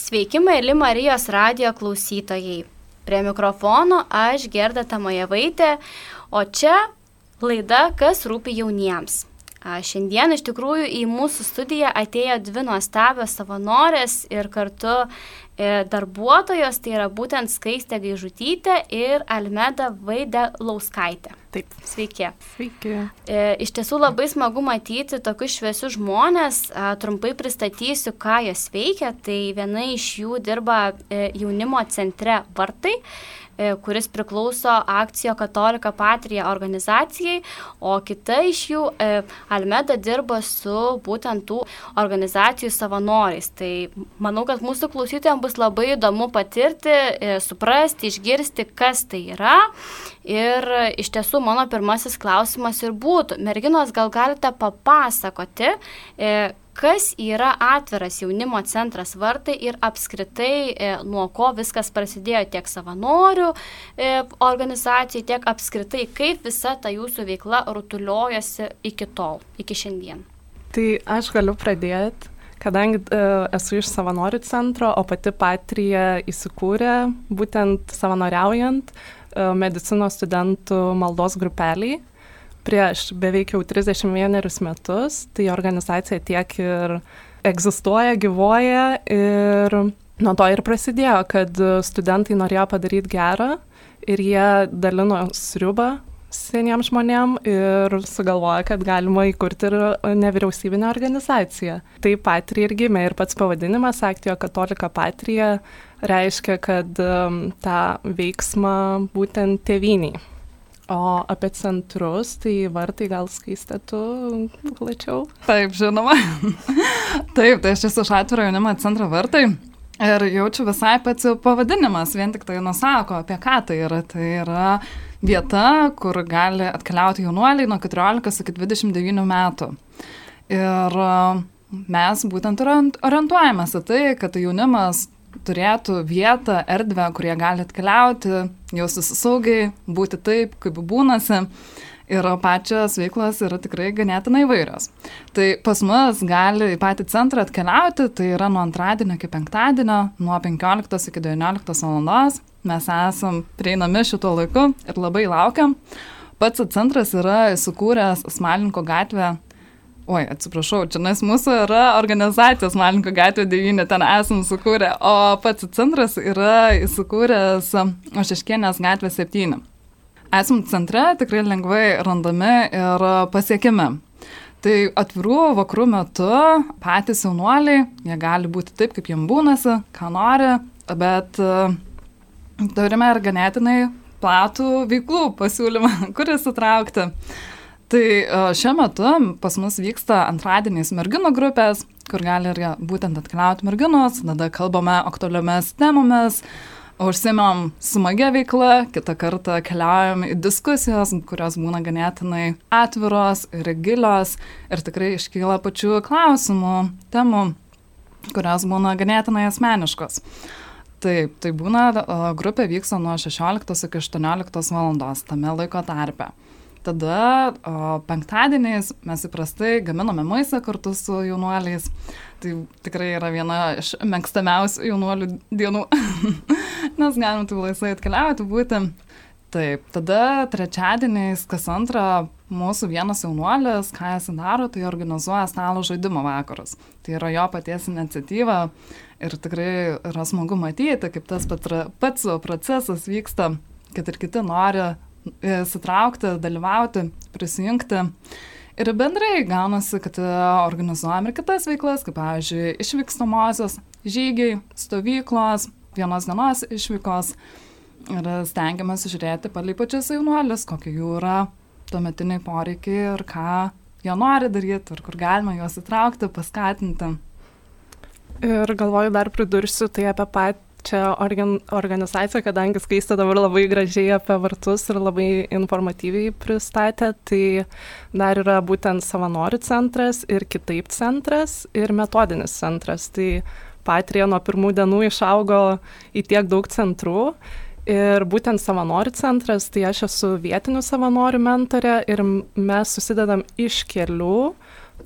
Sveiki, mėly Marijos radio klausytojai. Prie mikrofono aš Gerda Tamajevaitė, o čia laida Kas rūpi jauniems. Šiandien iš tikrųjų į mūsų studiją atėjo dvi nuostabios savanorės ir kartu darbuotojos, tai yra būtent Skaistė Gaižutytė ir Almeda Vaidė Lauskaitė. Taip. Sveiki. Sveiki. E, iš tiesų labai smagu matyti tokius šviesius žmonės. Trumpai pristatysiu, ką jos veikia. Tai viena iš jų dirba e, jaunimo centre Vartai. E, kuris priklauso akcijo Katolika Patrija organizacijai, o kita iš jų e, Almeda dirba su būtent tų organizacijų savanoriais. Tai manau, kad mūsų klausytojams bus labai įdomu patirti, e, suprasti, išgirsti, kas tai yra. Ir iš tiesų mano pirmasis klausimas ir būtų, merginos, gal galite papasakoti, kas yra atviras jaunimo centras vartai ir apskritai e, nuo ko viskas prasidėjo tiek savanorių e, organizacijai, tiek apskritai, kaip visa ta jūsų veikla rutuliojasi iki tol, iki šiandien. Tai aš galiu pradėti, kadangi e, esu iš savanorių centro, o pati Patrija įsikūrė būtent savanoriaujant e, medicinos studentų maldos grupeliai prieš beveik jau 31 metus, tai organizacija tiek ir egzistuoja, gyvoja ir nuo to ir prasidėjo, kad studentai norėjo padaryti gerą ir jie dalino sriubą seniems žmonėm ir sugalvoja, kad galima įkurti ir nevyriausybinę organizaciją. Tai Patrija ir gimė ir pats pavadinimas Aktijo Katolika Patrija reiškia, kad um, tą veiksmą būtent tėviniai O apie centrus, tai vartai gal skaistėtų plačiau? Taip, žinoma. Taip, tai aš esu iš atviro jaunimo centro vartai. Ir jaučiu visai pats pavadinimas, vien tik tai nusako, apie ką tai yra. Tai yra vieta, kur gali atkeliauti jaunuoliai nuo 14 iki 29 metų. Ir mes būtent orientuojamės į tai, kad jaunimas turėtų vietą, erdvę, kur jie gali atkeliauti, jaustis saugiai, būti taip, kaip būnasi. Ir pačios veiklos yra tikrai ganėtinai įvairios. Tai pas mus gali į patį centrą atkeliauti, tai yra nuo antradienio iki penktadienio, nuo 15 iki 19 valandos. Mes esam prieinami šituo laiku ir labai laukiam. Pats centras yra įsikūręs Smalinko gatvė Oi, atsiprašau, čia nes mūsų yra organizacijos Malinko gatvė 9, ten esam sukūrę, o pats centras yra įsikūręs Ošeškienės gatvė 7. Esam centre tikrai lengvai randami ir pasiekimi. Tai atvirų vakarų metu patys jaunuoliai, jie gali būti taip, kaip jiems būnasi, ką nori, bet turime ir ganėtinai platų veiklų pasiūlymą, kuris įtraukti. Tai e, šiuo metu pas mus vyksta antradieniais merginų grupės, kur gali ir būtent atkeliauti merginos, tada kalbame aktualiomis temomis, užsimėm smagia veikla, kitą kartą keliaujam į diskusijas, kurios būna ganėtinai atviros ir gilios ir tikrai iškyla pačių klausimų, temų, kurios būna ganėtinai asmeniškos. Taip, tai būna, e, grupė vyksta nuo 16 iki 18 valandos tame laiko tarpe. Tada o, penktadieniais mes įprastai gaminame maistą kartu su jaunuoliais. Tai tikrai yra viena iš mėgstamiausių jaunuolių dienų, nes galim tai laisvai atkeliauti, būti. Taip, tada trečiadieniais kas antrą mūsų vienas jaunuolis, ką jis daro, tai organizuoja stalo žaidimo vakarus. Tai yra jo paties iniciatyva ir tikrai yra smagu matyti, kaip tas pats procesas vyksta, kad ir kiti nori įsitraukti, dalyvauti, prisijungti. Ir bendrai gaunasi, kad e, organizuojam ir kitas veiklas, kaip, pavyzdžiui, išvykstamosios žygiai, stovyklos, vienos dienos išvykos. Ir stengiamės žiūrėti palai pačius jaunuolius, kokie jų yra tuometiniai poreikiai ir ką jie nori daryti ir kur galima juos įtraukti, paskatinti. Ir galvoju dar pridursiu tai apie pat čia organ, organizacija, kadangi skaista dabar labai gražiai apie vartus ir labai informatyviai pristatė, tai dar yra būtent savanorių centras ir kitaip centras ir metodinis centras. Tai Patrija nuo pirmų dienų išaugo į tiek daug centrų. Ir būtent savanorių centras, tai aš esu vietinių savanorių mentorė ir mes susidedam iš kelių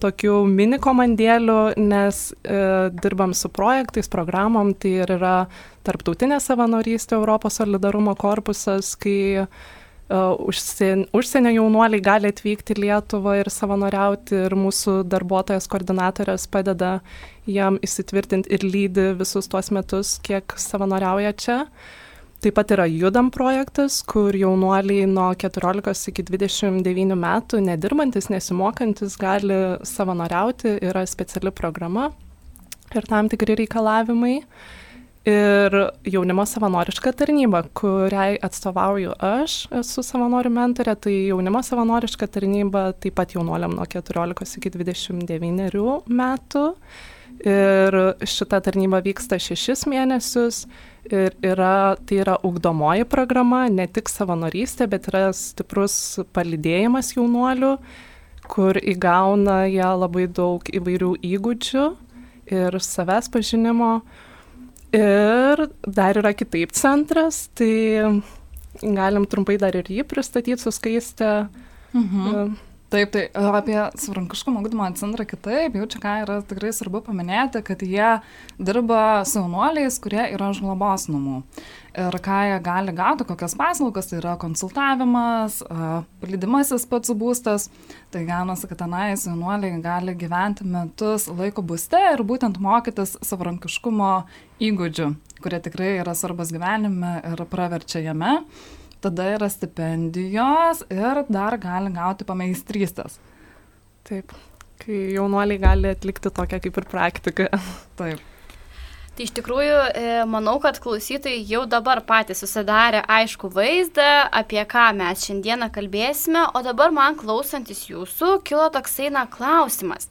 tokių mini komandėlių, nes e, dirbam su projektais, programom, tai ir yra tarptautinė savanorystė Europos solidarumo korpusas, kai e, užsien, užsienio jaunuoliai gali atvykti į Lietuvą ir savanoriauti ir mūsų darbuotojas koordinatorės padeda jam įsitvirtinti ir lydi visus tuos metus, kiek savanoriauja čia. Taip pat yra Judam projektas, kur jaunuoliai nuo 14 iki 29 metų nedirbantis, nesimokantis gali savanoriauti, yra speciali programa ir tam tikri reikalavimai. Ir jaunimo savanoriška tarnyba, kuriai atstovauju aš, esu savanorių mentorė, tai jaunimo savanoriška tarnyba taip pat jaunuoliam nuo 14 iki 29 metų. Ir šita tarnyba vyksta šešis mėnesius ir yra, tai yra ugdomoji programa, ne tik savanorystė, bet yra stiprus palidėjimas jaunuolių, kur įgauna jie labai daug įvairių įgūdžių ir savęs pažinimo. Ir dar yra kitaip centras, tai galim trumpai dar ir jį pristatyti su skaiste. Mhm. Taip, tai e, apie savarankiškumo ugdymo centrą kitaip, jau čia ką yra tikrai svarbu paminėti, kad jie dirba su jaunuoliais, kurie yra už globos namų. Ir ką jie gali gauti, kokias paslaugas, tai yra konsultavimas, e, palydimasis pats būstas. Tai gaunasi, kad tenais jaunuoliai gali gyventi metus laiko būste ir būtent mokytis savarankiškumo įgūdžių, kurie tikrai yra svarbus gyvenime ir praverčia jame tada yra stipendijos ir dar gali gauti pameistrystės. Taip, kai jaunuoliai gali atlikti tokią kaip ir praktiką. Taip. Tai iš tikrųjų, e, manau, kad klausytojai jau dabar patys susidarė aišku vaizdą, apie ką mes šiandieną kalbėsime, o dabar man klausantis jūsų kilo toksai na klausimas.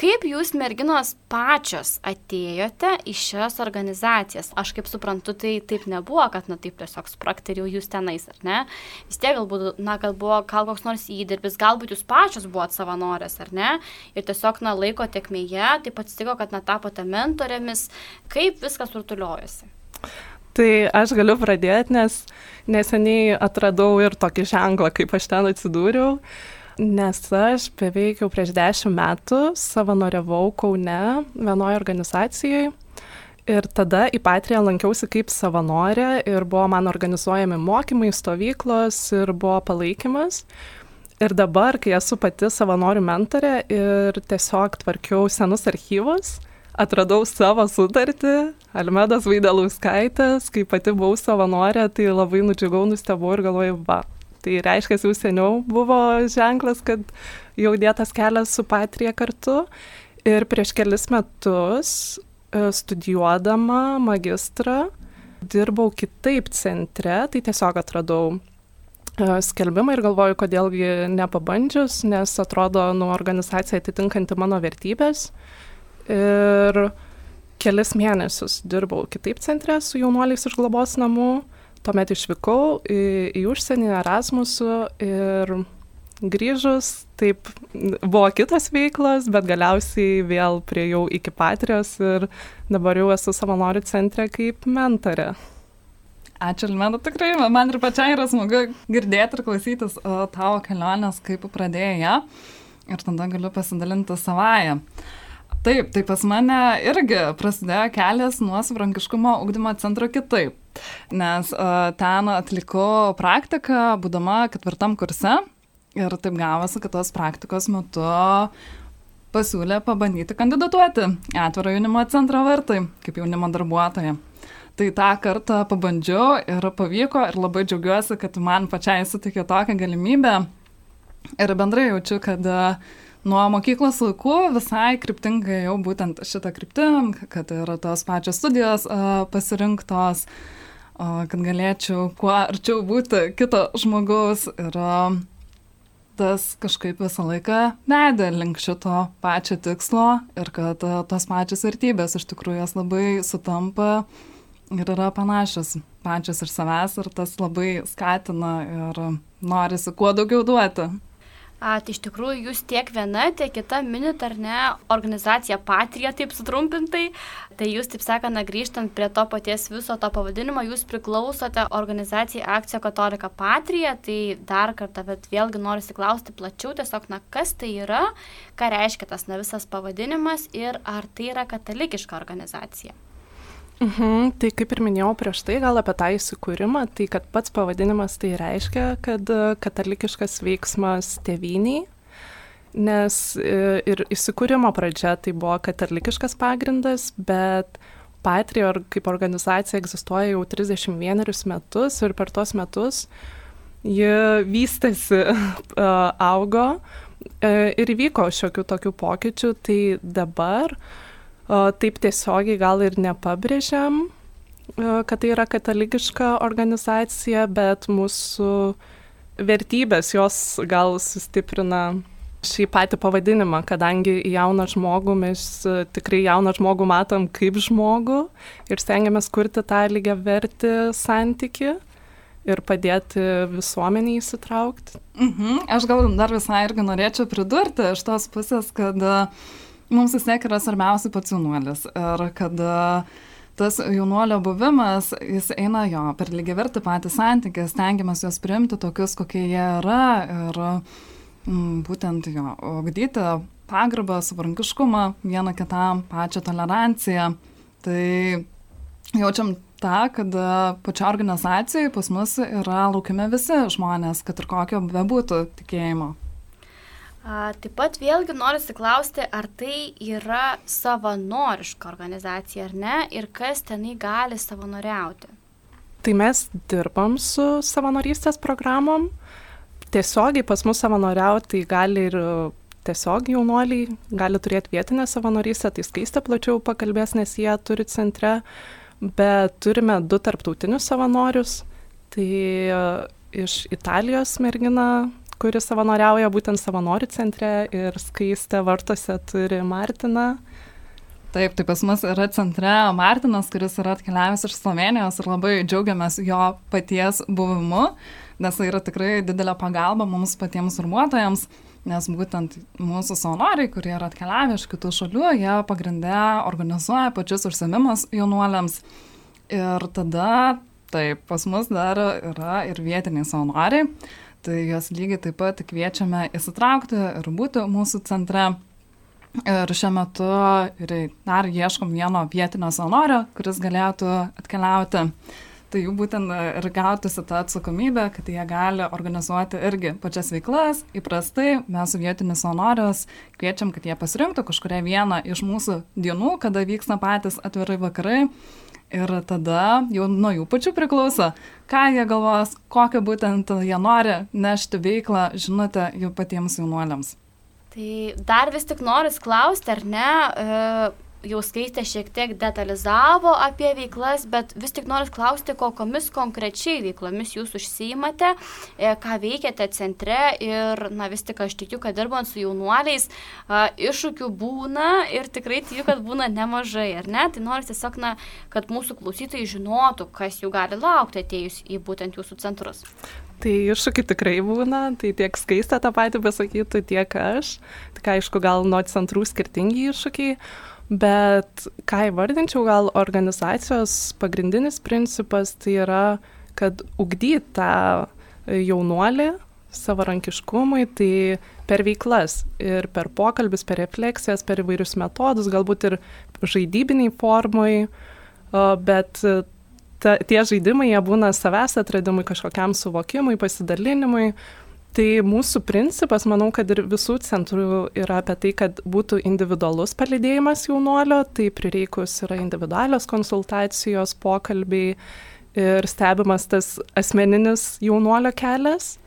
Kaip jūs merginos pačios atėjote į šias organizacijas? Aš kaip suprantu, tai taip nebuvo, kad, na, taip tiesiog sprakt ir jau jūs tenais, ar ne? Vis tiek galbūt, na, gal buvo gal koks nors įdirbis, galbūt jūs pačios buvote savanorės, ar ne? Ir tiesiog, na, laiko tekmėje, taip atsitiko, kad, na, tapote mentorėmis. Kaip viskas rutuliojasi? Tai aš galiu pradėti, nes neseniai atradau ir tokį ženklą, kaip aš ten atsidūriau. Nes aš beveik jau prieš dešimt metų savanoriavau Kaune vienoje organizacijoje. Ir tada į Patriją lankiausi kaip savanorė ir buvo man organizuojami mokymai, stovyklos ir buvo palaikymas. Ir dabar, kai esu pati savanorių mentorė ir tiesiog tvarkiau senus archyvus, atradau savo sutartį, Almedas Vaidalauskaitas, kai pati buvau savanorė, tai labai nudžiugau, nustebau ir galvojau, va, Tai reiškia, jau seniau buvo ženklas, kad jau dėtas kelias su Patrija kartu. Ir prieš kelis metus e, studijuodama magistrą dirbau kitaip centre, tai tiesiog atradau e, skelbimą ir galvoju, kodėlgi nepabandžius, nes atrodo, nu, organizacija atitinkanti mano vertybės. Ir kelis mėnesius dirbau kitaip centre su jaunuoliais iš globos namų Tuomet išvykau į, į užsienį Erasmusų ir grįžus, taip buvo kitos veiklos, bet galiausiai vėl priejau iki Patrijos ir dabar jau esu savanorių centre kaip mentorė. Ačiū, Lmena, tikrai man ir pačiai yra smagu girdėti ir klausytis tavo kelionės, kaip pradėjai ją ir tada galiu pasidalinti savają. Taip, tai pas mane irgi prasidėjo kelias nuo savarankiškumo ugdymo centro kitaip nes uh, ten atlikau praktiką, būdama ketvirtam kurse ir taip gavosi, kad tos praktikos metu pasiūlė pabandyti kandidatuoti atviro jaunimo centro vartai kaip jaunimo darbuotoja. Tai tą kartą pabandžiau ir pavyko ir labai džiaugiuosi, kad man pačiai sutikė tokią galimybę. Ir bendrai jaučiu, kad nuo mokyklos laikų visai kryptingai jau būtent šitą kryptim, kad yra tos pačios studijos pasirinktos. Kad galėčiau kuo arčiau būti kito žmogaus ir tas kažkaip visą laiką vedė link šito pačio tikslo ir kad tos pačios vertybės iš tikrųjų jas labai sutampa ir yra panašios pačios iš savęs ir tas labai skatina ir norisi kuo daugiau duoti. A, tai iš tikrųjų jūs tiek viena, tiek kita minit ar ne organizacija Patrija, taip sutrumpintai. Tai jūs, taip sakant, grįžtant prie to paties viso to pavadinimo, jūs priklausote organizacijai Akcija Katolika Patrija. Tai dar kartą, bet vėlgi noriu įsiklausti plačiau, tiesiog, na, kas tai yra, ką reiškia tas na visas pavadinimas ir ar tai yra katalikiška organizacija. Mhm, tai kaip ir minėjau prieš tai, gal apie tą įsikūrimą, tai kad pats pavadinimas tai reiškia, kad e, katalikiškas veiksmas tėviniai, nes e, ir įsikūrimo pradžia tai buvo katalikiškas pagrindas, bet Patrija kaip organizacija egzistuoja jau 31 metus ir per tuos metus ji vystėsi, augo e, ir įvyko šiokių tokių pokyčių, tai dabar uh, taip tiesiogiai gal ir nepabrėžiam, kad tai yra katalikiška organizacija, bet mūsų vertybės jos gal sustiprina šį patį pavadinimą, kadangi jauną žmogų mes tikrai jauną žmogų matom kaip žmogų ir stengiamės kurti tą lygią vertį santyki ir padėti visuomeniai įsitraukti. Mhm. Aš gal dar visai irgi norėčiau pridurti iš tos pusės, kad uh, mums vis tiek yra svarbiausia pats jaunuolis. Ir kad tas jaunuolio buvimas, jis eina jo per lygiavertį patį santykį, stengiamės juos priimti tokius, kokie jie yra ir mm, būtent jo, ugdyti pagarbą, savarankiškumą, vieną kitam, pačią toleranciją. Tai jaučiam tą, kad pačio organizacijai pas mus yra laukiami visi žmonės, kad ir kokio bebūtų tikėjimo. A, taip pat vėlgi noriu klausti, ar tai yra savanoriška organizacija ar ne ir kas tenai gali savanoriauti. Tai mes dirbam su savanorystės programom. Tiesiogiai pas mus savanoriauti gali ir tiesiog jaunuoliai, gali turėti vietinę savanorystę, tai skaistę plačiau pakalbės, nes jie turi centre, bet turime du tarptautinius savanorius. Tai iš Italijos mergina kuri savanoriauja būtent savanorių centre ir skaistė vartose turi Martiną. Taip, tai pas mus yra centre Martinas, kuris yra atkeliavęs iš Slovenijos ir labai džiaugiamės jo paties buvimu, nes tai yra tikrai didelė pagalba mums patiems formuotojams, nes būtent mūsų savanoriai, kurie yra atkeliavę iš kitų šalių, jie pagrindę organizuoja pačius užsiemimus jaunuoliams. Ir tada, taip, pas mus dar yra ir vietiniai savanoriai tai juos lygiai taip pat kviečiame įsitraukti ir būti mūsų centre. Ir šiuo metu ir dar ieškom vieno vietinio savanorio, kuris galėtų atkeliauti. Tai jų būtent ir gautųsi tą atsakomybę, kad jie gali organizuoti irgi pačias veiklas. Įprastai mes su vietinius savanorius kviečiam, kad jie pasirinktų kažkuria vieną iš mūsų dienų, kada vyksta patys atvirai vakarai Ir tada jau nuo jų pačių priklauso, ką jie galvos, kokią būtent jie nori nešti veiklą, žinote, jų patiems jaunuoliams. Tai dar vis tik noriu klausti, ar ne, e, jau skaitė šiek tiek detalizavo apie veiklas, bet vis tik noriu klausti, kokomis konkrečiai veiklomis jūs užsiimate, e, ką veikiate centre ir, na vis tik aš tikiu, kad dirbant su jaunuoliais, iššūkių būna ir tikrai tikiu, kad būna nemažai, ar ne? Tai noriu tiesiog, na, kad mūsų klausytojai žinotų, kas jų gali laukti atėjus į būtent jūsų centrus. Tai iššūkiai tikrai būna, tai tiek skaista tą patį pasakytų, tiek aš. Tik aišku, gal nuo centrų skirtingi iššūkiai. Bet ką įvardinčiau, gal organizacijos pagrindinis principas tai yra, kad ugdyti tą jaunuolį savarankiškumui, tai per veiklas ir per pokalbis, per refleksijas, per įvairius metodus, galbūt ir žaidybiniai formai, bet ta, tie žaidimai jie būna savęs atradimui, kažkokiam suvokimui, pasidalinimui, Tai mūsų principas, manau, kad ir visų centrų yra apie tai, kad būtų individualus palidėjimas jaunuolio, tai prireikus yra individualios konsultacijos, pokalbiai ir stebimas tas asmeninis jaunuolio kelias.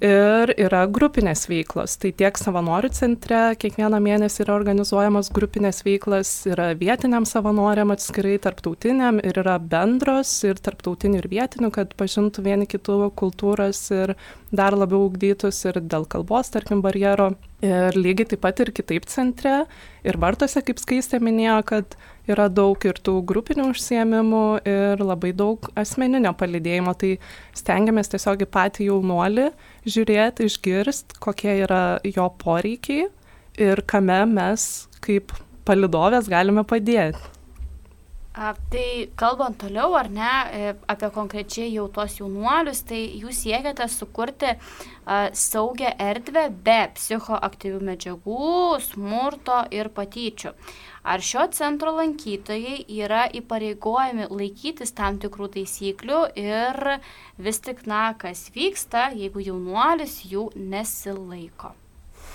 Ir yra grupinės veiklos. Tai tiek savanorių centre kiekvieną mėnesį yra organizuojamos grupinės veiklos, yra vietiniam savanoriam atskirai, tarptautiniam ir yra bendros ir tarptautinių ir vietinių, kad pažintų vieni kitų kultūras ir dar labiau ugdytus ir dėl kalbos, tarkim, barjero. Ir lygiai taip pat ir kitaip centre. Ir vartose, kaip skaistė minėjo, kad yra daug ir tų grupinių užsiemimų ir labai daug asmeninio palidėjimo. Tai stengiamės tiesiog į patį jaunuolį žiūrėti, išgirsti, kokie yra jo poreikiai ir kame mes kaip palidovės galime padėti. A, tai kalbant toliau, ar ne, e, apie konkrečiai jau tos jaunuolius, tai jūs siekiate sukurti a, saugią erdvę be psichoaktyvių medžiagų, smurto ir patyčių. Ar šio centro lankytojai yra įpareigojami laikytis tam tikrų taisyklių ir vis tik, na, kas vyksta, jeigu jaunuolis jų nesilaiko?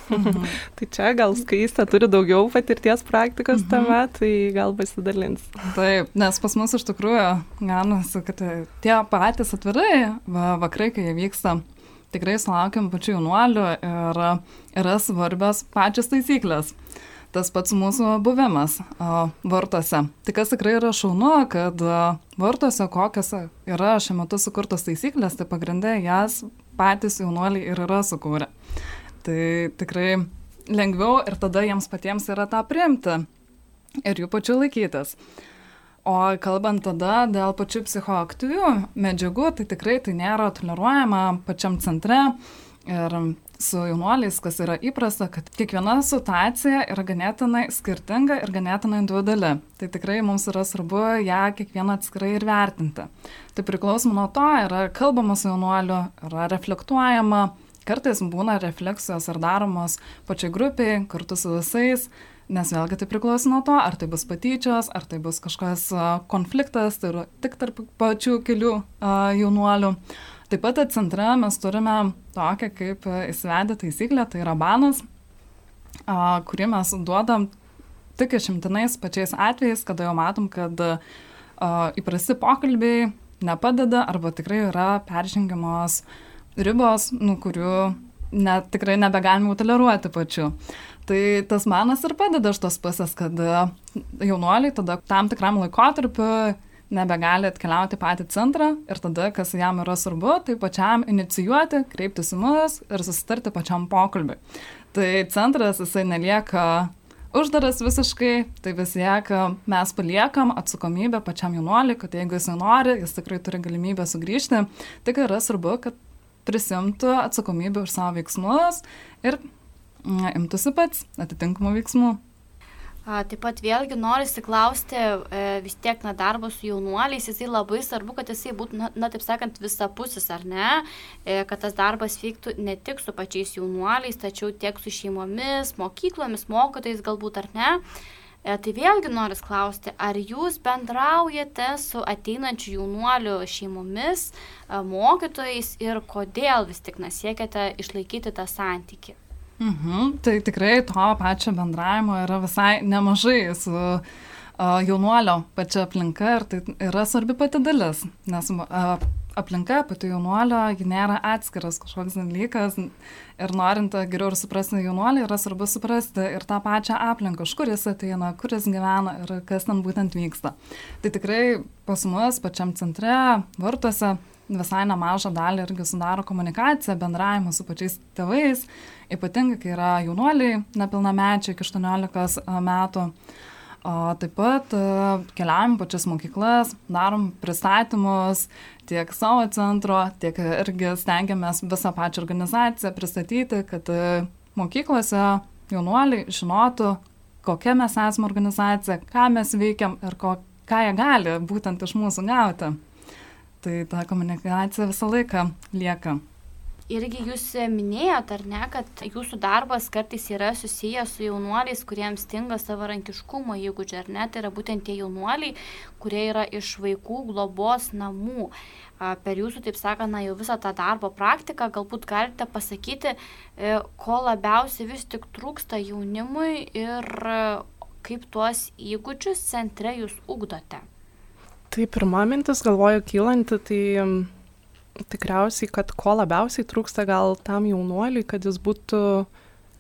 Mhm. tai čia gal skaista turi daugiau patirties praktikos mhm. tame, tai gal pasidalins. Taip, nes pas mus iš tikrųjų, gaunasi, kad tie patys atvirai va, vakrai, kai jie vyksta, tikrai sulaukiam pačių jaunuolių ir yra svarbios pačios taisyklės. Tas pats mūsų buvimas vartuose. Tai kas tikrai yra šaunu, kad vartuose kokios yra šiuo metu sukurtos taisyklės, tai pagrindai jas patys jaunuoliai ir yra sukūrę. Tai tikrai lengviau ir tada jiems patiems yra tą priimti ir jų pačių laikytis. O kalbant tada dėl pačių psichoaktyvių medžiagų, tai tikrai tai nėra toleruojama pačiam centre ir su jaunuoliais, kas yra įprasta, kad kiekviena situacija yra ganėtinai skirtinga ir ganėtinai individuali. Tai tikrai mums yra svarbu ją kiekvieną atskirai ir vertinti. Tai priklausomai nuo to, yra kalbama su jaunuoliu, yra reflektuojama, Kartais būna refleksijos ar daromos pačiai grupiai, kartu su visais, nes vėlgi tai priklauso nuo to, ar tai bus patyčios, ar tai bus kažkas konfliktas, tai yra tik tarp pačių kelių jaunuolių. Taip pat centre mes turime tokią kaip įsivedę taisyklę, tai yra banas, kurį mes duodam tik išimtinais pačiais atvejais, kada jau matom, kad įprasti pokalbiai nepadeda arba tikrai yra peržengiamos uh, ribos, nu, kurių net tikrai nebegalima toleruoti pačiu. Tai tas manas ir padeda iš tos pusės, kad jaunuoliai tada tam tikram laikotarpiu nebegali atkeliauti patį centrą ir tada, kas jam yra svarbu, tai pačiam inicijuoti, kreiptis į mus ir susitarti pačiam pokalbiui. Tai centras jisai nelieka uždaras visiškai, tai vis tiek mes paliekam atsakomybę pačiam jaunuoliui, kad jeigu jis nenori, jis tikrai turi galimybę sugrįžti. Tik yra svarbu, kad prisimtų atsakomybę už savo veiksmus ir na, imtųsi pats atitinkamų veiksmų. Taip pat vėlgi norisi klausti, e, vis tiek na, darbas su jaunuoliais, jisai labai svarbu, kad jisai būtų, na, na taip sakant, visapusis, ar ne, e, kad tas darbas vyktų ne tik su pačiais jaunuoliais, tačiau tiek su šeimomis, mokyklomis, mokytojais galbūt, ar ne. E, tai vėlgi noriu klausti, ar jūs bendraujate su ateinančių jaunuolių šeimomis, e, mokytojais ir kodėl vis tik nesiekiate išlaikyti tą santyki? Mhm, tai tikrai to pačio bendravimo yra visai nemažai su uh, jaunuolio pačia aplinka ir tai yra svarbi pati dalis, nes aplinka pati jaunuolio, ji nėra atskiras kažkoks dalykas ir norint geriau ir suprasti jaunuolį, yra svarbu suprasti ir tą pačią aplinką, iš kur jis ateina, kur jis gyvena ir kas ten būtent vyksta. Tai tikrai pas mus pačiam centre, vartuose, visai nemažą dalį irgi sudaro komunikacija, bendravimas su pačiais tėvais, ypatingai kai yra jaunuoliai nepilnamečiai iki 18 metų. O taip pat e, keliaujam pačias mokyklas, darom pristatymus tiek savo centro, tiek irgi stengiamės visą pačią organizaciją pristatyti, kad e, mokyklose jaunuoliai žinotų, kokia mes esame organizacija, ką mes veikiam ir ko, ką jie gali būtent iš mūsų gauti. Tai ta komunikacija visą laiką lieka. Irgi jūs minėjot, ar ne, kad jūsų darbas kartais yra susijęs su jaunuoliais, kuriems stinga savarankiškumo įgūdžiai, ar ne, tai yra būtent tie jaunuoliai, kurie yra iš vaikų globos namų. Per jūsų, taip sakant, na, jau visą tą darbo praktiką galbūt galite pasakyti, e, ko labiausiai vis tik trūksta jaunimui ir kaip tuos įgūdžius centre jūs ugdote. Tai pirma mintis, galvoju, kylanti, tai tikriausiai, kad ko labiausiai trūksta gal tam jaunuoliui, kad jis būtų,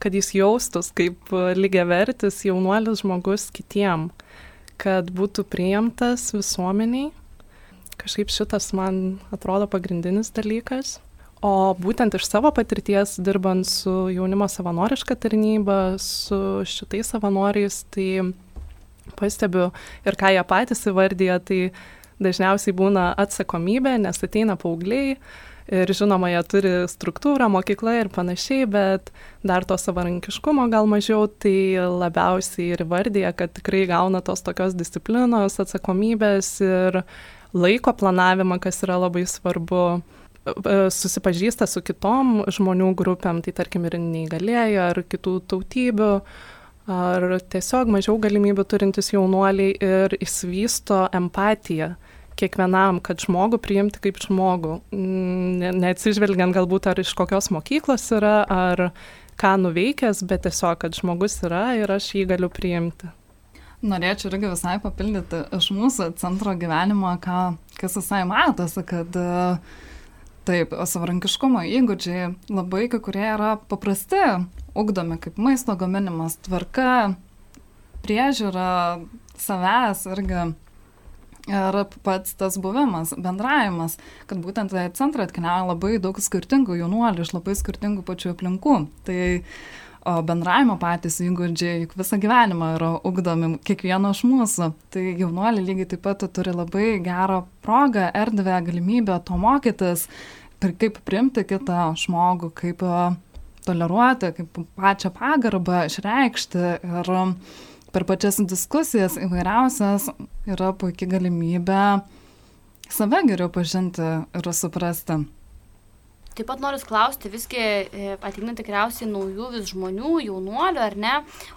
kad jis jaustus kaip lygiavertis jaunuolis žmogus kitiem, kad būtų priimtas visuomeniai. Kažkaip šitas man atrodo pagrindinis dalykas. O būtent iš savo patirties, dirbant su jaunimo savanoriška tarnyba, su šitais savanoriais, tai pastebiu ir ką jie patys įvardyja, tai dažniausiai būna atsakomybė, nes ateina paaugliai ir žinoma, jie turi struktūrą, mokyklą ir panašiai, bet dar to savarankiškumo gal mažiau, tai labiausiai ir vardėja, kad tikrai gauna tos tokios disciplinos, atsakomybės ir laiko planavimą, kas yra labai svarbu. Susipažįsta su kitom žmonių grupėm, tai tarkim ir neįgalėjai ar kitų tautybių, ar tiesiog mažiau galimybių turintys jaunuoliai ir įsivysto empatiją kiekvienam, kad žmogų priimti kaip žmogų, ne, neatsižvelgiant galbūt ar iš kokios mokyklos yra, ar ką nuveikęs, bet tiesiog, kad žmogus yra ir aš jį galiu priimti. Norėčiau irgi visai papildyti iš mūsų centro gyvenimo, ką, kas visai matosi, kad uh, Taip, savarankiškumo įgūdžiai labai kai kurie yra paprasti, ugdomi kaip maisto gaminimas, tvarka, priežiūra savęs irgi. Ir pats tas buvimas, bendravimas, kad būtent į centrą atkeliauja labai daug skirtingų jaunuolių iš labai skirtingų pačių aplinkų. Tai o bendravimo patys įgūdžiai juk visą gyvenimą yra ugdomi kiekvieno iš mūsų. Tai jaunuoliai lygiai taip pat turi labai gerą progą, erdvę, galimybę to mokytis kaip priimti kitą žmogų, kaip toleruoti, kaip pačią pagarbą išreikšti ir per pačias diskusijas įvairiausias yra puikia galimybė save geriau pažinti ir suprasti. Taip pat noriu klausti, visgi e, ateina tikriausiai naujų vis žmonių, jaunuolių, ar ne?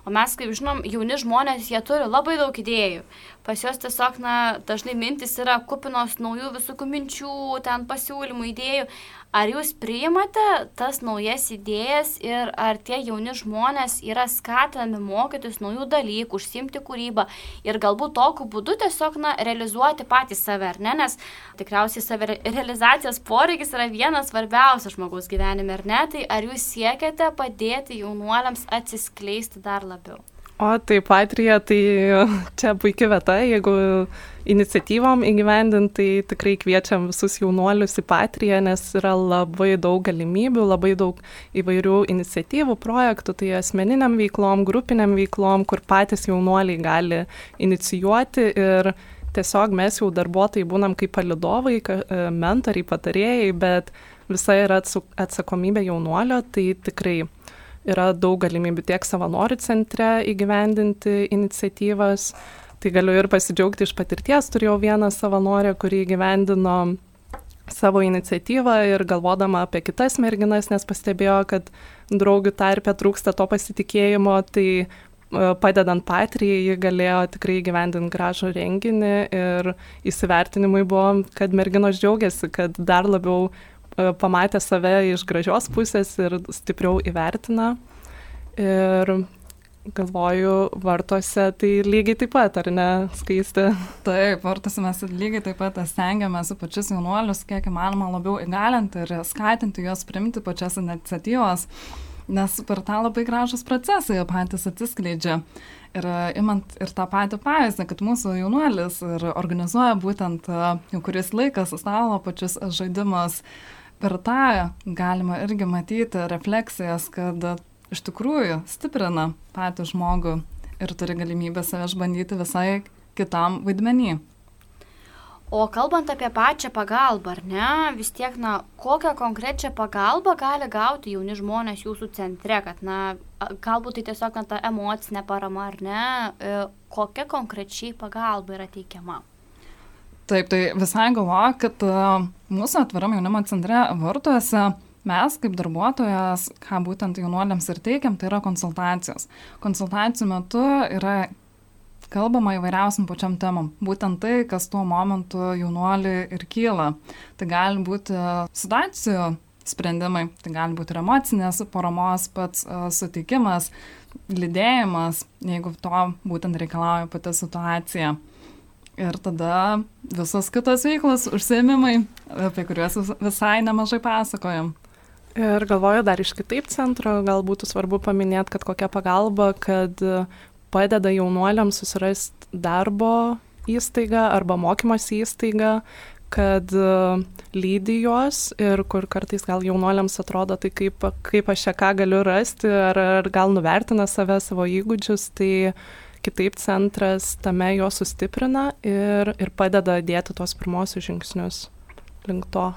O mes, kaip žinom, jauni žmonės, jie turi labai daug idėjų. Pas juos tiesiog, na, dažnai mintis yra kupinos naujų visokių minčių, ten pasiūlymų, idėjų. Ar jūs priimate tas naujas idėjas ir ar tie jauni žmonės yra skatinami mokytis naujų dalykų, užsimti kūrybą ir galbūt tokiu būdu tiesiog na, realizuoti patį save, ar ne? Nes tikriausiai savirealizacijos poreikis yra vienas svarbiausias žmogaus gyvenime, ar ne? Tai ar jūs siekiate padėti jaunuoliams atsiskleisti dar labiau? O tai Patrija, tai čia puikia vieta, jeigu iniciatyvom įgyvendinti, tai tikrai kviečiam visus jaunuolius į Patriją, nes yra labai daug galimybių, labai daug įvairių iniciatyvų, projektų, tai asmeniniam veiklom, grupiniam veiklom, kur patys jaunuoliai gali inicijuoti. Ir tiesiog mes jau darbuotojai būnam kaip palidovai, mentoriai, patarėjai, bet visa yra atsakomybė jaunuolio, tai tikrai yra daug galimybių tiek savanorių centre įgyvendinti iniciatyvas. Tai galiu ir pasidžiaugti iš patirties, turėjau vieną savanorę, kuri įgyvendino savo iniciatyvą ir galvodama apie kitas merginas, nes pastebėjo, kad draugių tarpė trūksta to pasitikėjimo, tai e, padedant patrijai, ji galėjo tikrai gyvendinti gražų renginį ir įsivertinimai buvo, kad merginos džiaugiasi, kad dar labiau pamatė save iš gražios pusės ir stipriau įvertina. Ir galvoju, vartuose tai lygiai taip pat, ar ne, skaisti? Taip, vartuose mes lygiai taip pat stengiamės pačius jaunuolius kiek įmanoma labiau įgalinti ir skatinti juos primti pačias iniciatyvas, nes per tą labai gražus procesai patys atsiskleidžia. Ir imant ir tą patį pavyzdį, kad mūsų jaunuolis ir organizuoja būtent jau kuris laikas stalo pačius žaidimus, uh, per tą galima irgi matyti refleksijas, kad iš tikrųjų stiprina patį žmogų ir turi galimybę save išbandyti visai kitam vaidmenį. O kalbant apie pačią pagalbą, ar ne, vis tiek, na, kokią konkrečią pagalbą gali gauti jauni žmonės jūsų centre, kad, na, galbūt tai tiesiog na, ta emocinė parama, ar ne, e, kokia konkrečiai pagalba yra teikiama? Taip, tai visai galvoju, kad e, mūsų atviram jaunimo centre vartuose mes kaip darbuotojas, ką būtent jaunuoliams ir teikiam, tai yra konsultacijos. Konsultacijų metu yra kalbama įvairiausiam pačiam temam. Būtent tai, kas tuo momentu jaunuoliui ir kyla. Tai gali būti situacijų sprendimai, tai gali būti ir emocinės paramos pats uh, suteikimas, lydėjimas, jeigu to būtent reikalauja pati situacija. Ir tada visos kitos veiklos, užsiemimai, apie kuriuos visai nemažai pasakojam. Ir galvoju dar iš kitaip centro, gal būtų svarbu paminėti, kad kokia pagalba, kad padeda jaunuoliams susirasti darbo įstaigą arba mokymosi įstaigą, kad e, lydi juos ir kur kartais gal jaunuoliams atrodo, tai kaip, kaip aš čia ką galiu rasti, ar, ar gal nuvertina save, savo įgūdžius, tai kitaip centras tame juos sustiprina ir, ir padeda dėti tuos pirmosius žingsnius link to.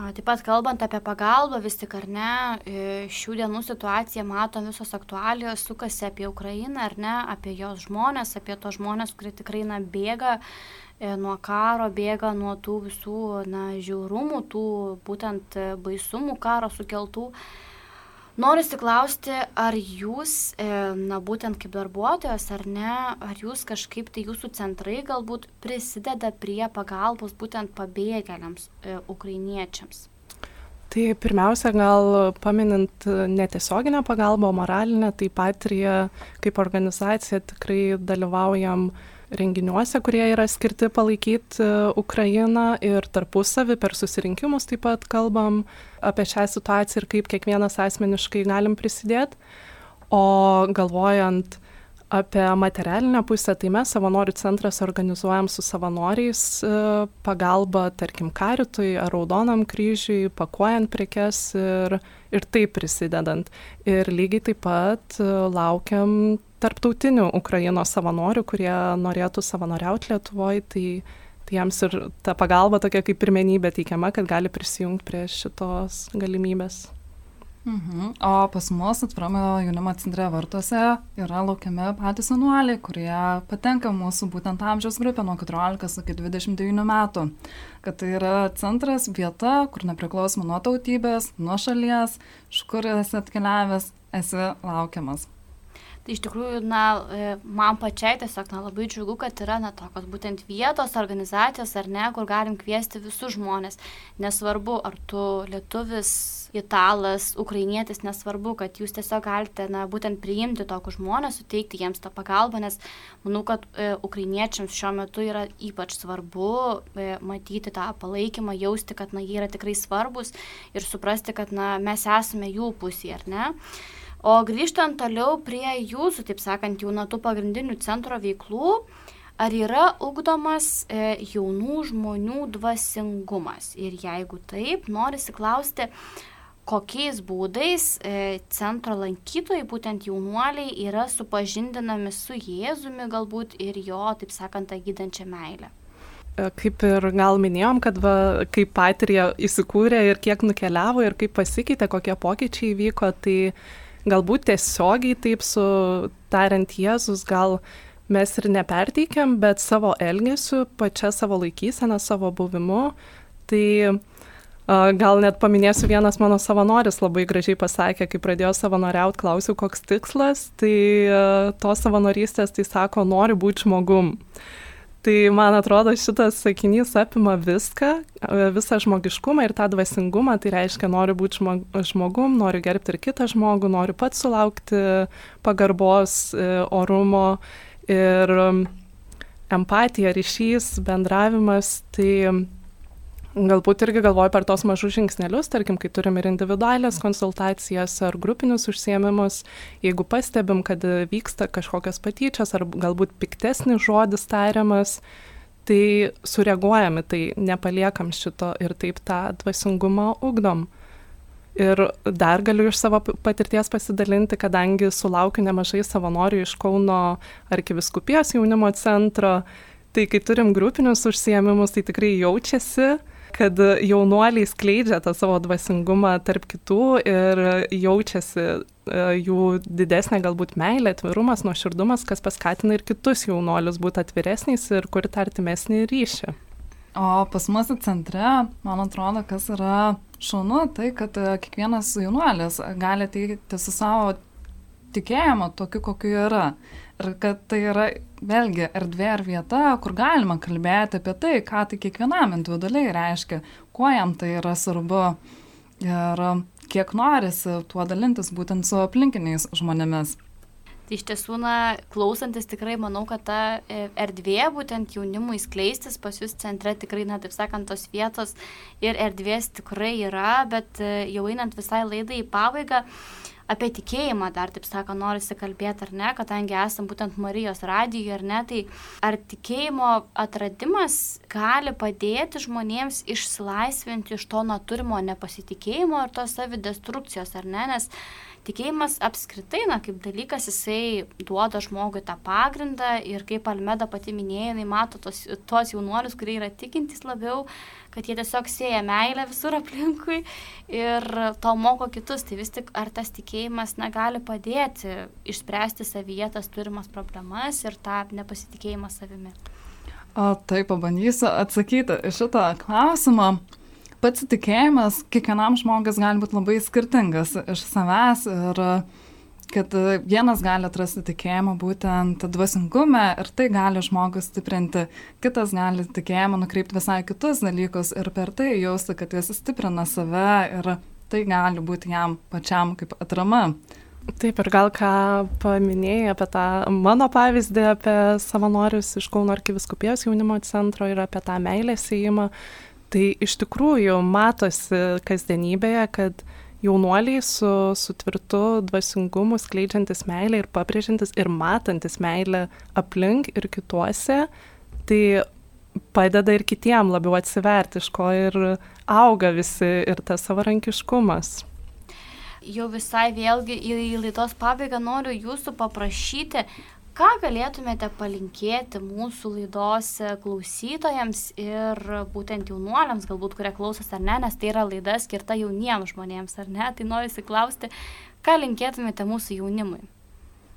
Taip pat kalbant apie pagalbą, vis tik ar ne, e, šių dienų situaciją matom visos aktualijos, sukasi apie Ukrainą ar ne, apie jos žmonės, apie tos žmonės, kurie tikrai na, bėga E, nuo karo, bėga nuo tų visų na, žiaurumų, tų būtent e, baisumų karo sukeltų. Noriu įsiklausti, ar jūs, e, na būtent kaip darbuotojas, ar ne, ar jūs kažkaip tai jūsų centrai galbūt prisideda prie pagalbos būtent pabėgėliams, e, ukrainiečiams? Tai pirmiausia, gal paminint netiesioginę pagalbą, moralinę, tai Patrija kaip organizacija tikrai dalyvaujam uh, renginiuose, kurie yra skirti palaikyti e, Ukrainą ir tarpusavį per susirinkimus taip pat kalbam apie šią situaciją ir kaip kiekvienas asmeniškai galim prisidėti. O galvojant apie materialinę pusę, tai mes savanorių centras organizuojam su savanoriais e, pagalbą, tarkim, karitui ar raudonam kryžiui, pakuojant prekes ir, ir taip prisidedant. Ir lygiai taip pat e, laukiam tarptautinių Ukrainos savanorių, kurie norėtų savanoriauti Lietuvoje, tai, tai jiems ir ta pagalba tokia kaip pirmenybė teikiama, kad gali prisijungti prie šitos galimybės. Mhm. O pas mus atvirame jaunimo centre vartuose yra laukiami patys senuoliai, kurie patenka mūsų būtent amžiaus grupė nuo 14 iki 29 metų. Kad tai yra centras, vieta, kur nepriklausomai nuo tautybės, nuo šalies, iš kur esi atkeliavęs, esi laukiamas. Tai iš tikrųjų, na, e, man pačiai tiesiog na, labai džiugu, kad yra na, tokios būtent vietos organizacijos ar ne, kur galim kviesti visus žmonės. Nesvarbu, ar tu lietuvis, italas, ukrainietis, nesvarbu, kad jūs tiesiog galite, na, būtent priimti tokius žmonės, suteikti jiems tą pagalbą, nes manau, kad e, ukrainiečiams šiuo metu yra ypač svarbu e, matyti tą palaikymą, jausti, kad, na, jie yra tikrai svarbus ir suprasti, kad, na, mes esame jų pusėje, ar ne? O grįžtant toliau prie jūsų, taip sakant, jau nuo tų pagrindinių centro veiklų, ar yra ugdomas e, jaunų žmonių dvasingumas? Ir jeigu taip, norisi klausti, kokiais būdais e, centro lankytojai, būtent jaunuoliai, yra supažindinami su Jėzumi galbūt ir jo, taip sakant, tą gydančią meilę. E, kaip ir gal minėjom, kad va, kaip patirė įsikūrė ir kiek nukeliavo ir kaip pasikeitė, kokie pokyčiai įvyko, tai galbūt tiesiogiai taip su tariant Jėzus gal mes ir neperteikiam, bet savo elgesiu, pačia savo laikyseną, savo buvimu. Tai Gal net paminėsiu, vienas mano savanoris labai gražiai pasakė, kai pradėjo savanoriauti, klausiau, koks tikslas, tai tos savanorystės, tai sako, noriu būti žmogum. Tai man atrodo šitas sakinys apima viską, visą žmogiškumą ir tą dvasingumą, tai reiškia noriu būti žmogum, noriu gerbti ir kitą žmogų, noriu pats sulaukti pagarbos, e, orumo ir empatija, ryšys, bendravimas, tai Galbūt irgi galvoju per tos mažus žingsnelius, tarkim, kai turim ir individualias konsultacijas ar grupinius užsiemimus, jeigu pastebim, kad vyksta kažkokios patyčios ar galbūt piktesnis žodis tariamas, tai sureaguojame, tai nepaliekam šito ir taip tą dvasingumą ugdom. Ir dar galiu iš savo patirties pasidalinti, kadangi sulaukiu nemažai savanorių iš Kauno arkiviskupijos jaunimo centro, tai kai turim grupinius užsiemimus, tai tikrai jaučiasi, kad jaunuoliai skleidžia tą savo dvasingumą tarp kitų ir jaučiasi e, jų didesnė galbūt meilė, atvirumas, nuoširdumas, kas paskatina ir kitus jaunuolius būti atviresniais ir kurti artimesnį ryšį. O pas mus centre, man atrodo, kas yra šaunu, tai kad e, kiekvienas jaunuolis gali ateiti su savo tikėjimo tokiu, kokiu yra. Ir kad tai yra vėlgi erdvė ar vieta, kur galima kalbėti apie tai, ką tai kiekvienam individualiai reiškia, kuo jam tai yra svarbu ir kiek norisi tuo dalintis būtent su aplinkiniais žmonėmis. Tai iš tiesų, na, klausantis tikrai manau, kad ta e, erdvė būtent jaunimui skleistis pas jūs centre tikrai, na, taip sakant, tos vietos ir erdvės tikrai yra, bet e, jau einant visai laidai į pabaigą, apie tikėjimą dar, taip sako, norisi kalbėti ar ne, kadangi esam būtent Marijos radijoje ar ne, tai ar tikėjimo atradimas gali padėti žmonėms išsilaisvinti iš to naturimo nepasitikėjimo ir tos savidestrukcijos ar ne, nes tikėjimas apskritai, na, kaip dalykas, jisai duoda žmogui tą pagrindą ir kaip Almeda pati minėjo, jinai mato tos, tos jaunuolius, kurie yra tikintys labiau, kad jie tiesiog sėja meilę visur aplinkui ir to moko kitus. Tai vis tik ar tas tikėjimas negali padėti išspręsti savyje tas turimas problemas ir tą nepasitikėjimą savimi. O taip, pabandysiu atsakyti šitą klausimą pats tikėjimas kiekvienam žmogus gali būti labai skirtingas iš savęs ir kad vienas gali atrasti tikėjimą būtent dvasingume ir tai gali žmogus stiprinti, kitas gali tikėjimą nukreipti visai kitus dalykus ir per tai jausti, kad jis stiprina save ir tai gali būti jam pačiam kaip atrama. Taip ir gal ką paminėjai apie tą mano pavyzdį, apie savanorius iš Kauno arkiviskupijos jaunimo centro ir apie tą meilės įėjimą. Tai iš tikrųjų matosi kasdienybėje, kad jaunuoliai su, su tvirtu dvasingumu, skleidžiantis meilę ir pabrėžiantis ir matantis meilę aplink ir kituose, tai padeda ir kitiem labiau atsiverti, iš ko ir auga visi ir tas savarankiškumas. Jau visai vėlgi į laidos pabaigą noriu jūsų paprašyti, ką galėtumėte palinkėti mūsų laidos klausytojams ir būtent jaunuoliams, galbūt kurie klausosi ar ne, nes tai yra laida skirta jauniems žmonėms ar ne, tai noriu įsiklausti, ką linkėtumėte mūsų jaunimui?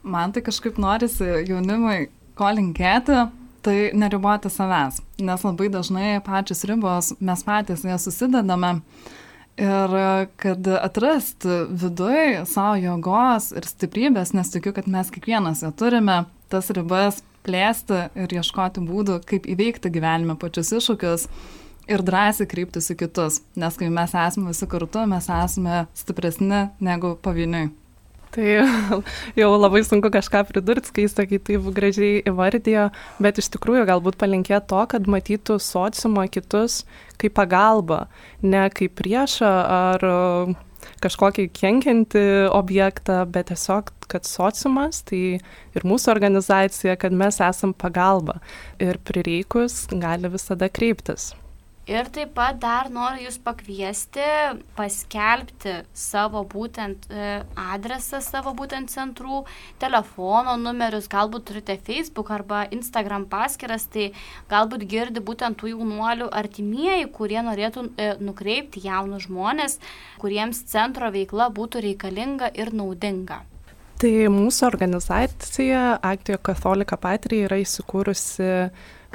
Man tai kažkaip norisi jaunimui ko linkėti, tai neriboti savęs, nes labai dažnai pačios ribos mes patys jas susidedame. Ir kad atrasti viduj savo jėgos ir stiprybės, nes tikiu, kad mes kiekvienas ją turime, tas ribas plėsti ir ieškoti būdų, kaip įveikti gyvenime pačius iššūkius ir drąsiai kreiptis į kitus, nes kai mes esame visi kartu, mes esame stipresni negu pavieniui. Tai jau labai sunku kažką pridurti, kai jis sakai taip gražiai įvardijo, bet iš tikrųjų galbūt palinkė to, kad matytų sociumą kitus kaip pagalbą, ne kaip priešą ar kažkokį kenkiantį objektą, bet tiesiog, kad sociumas, tai ir mūsų organizacija, kad mes esam pagalba ir prireikus gali visada kreiptis. Ir taip pat dar noriu Jūs pakviesti paskelbti savo būtent e, adresą, savo būtent centrų, telefono numerius, galbūt turite Facebook arba Instagram paskiras, tai galbūt girdi būtent tų jaunuolių artimieji, kurie norėtų e, nukreipti jaunus žmonės, kuriems centro veikla būtų reikalinga ir naudinga. Tai mūsų organizacija Aktio Katolika Patrija yra įsikūrusi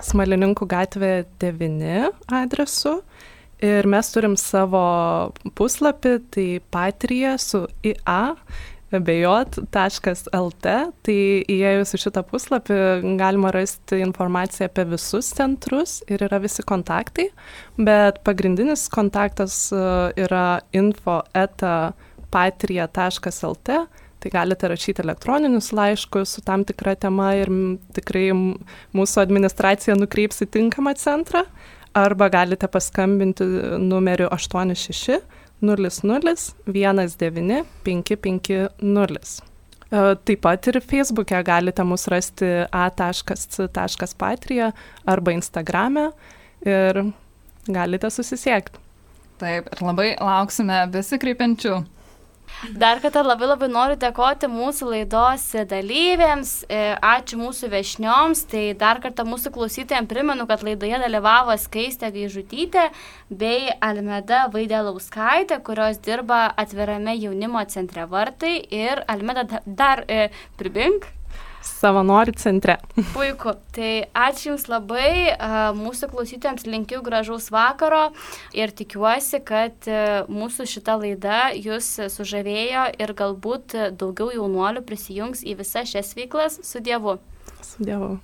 Smalininkų gatvė 9 adresu. Ir mes turim savo puslapį, tai patrija su IA, bejot.lt. Tai įėjus į šitą puslapį galima rasti informaciją apie visus centrus ir yra visi kontaktai, bet pagrindinis kontaktas e, yra info eta patrija.lt tai galite rašyti elektroninius laiškus su tam tikra tema ir tikrai mūsų administracija nukreips į tinkamą centrą, arba galite paskambinti numeriu 86 00 19 550. Taip pat ir Facebook'e galite mus rasti a.c.patrija arba Instagram'e ir galite susisiekti. Taip, ir labai lauksime besikreipiančių Dar kartą labai labai noriu dėkoti mūsų laidos dalyviams, e, ačiū mūsų viešnioms, tai dar kartą mūsų klausytojams primenu, kad laidoje dalyvavo Skaistė Gaižutytė bei Almeda Vaidelauskaitė, kurios dirba atvirame jaunimo centre Vartai. Ir Almeda dar e, pribink savanorių centre. Puiku. Tai ačiū Jums labai. Mūsų klausytėms linkiu gražaus vakaro ir tikiuosi, kad mūsų šita laida Jūs sužavėjo ir galbūt daugiau jaunuolių prisijungs į visas šias veiklas su Dievu. Su Dievu.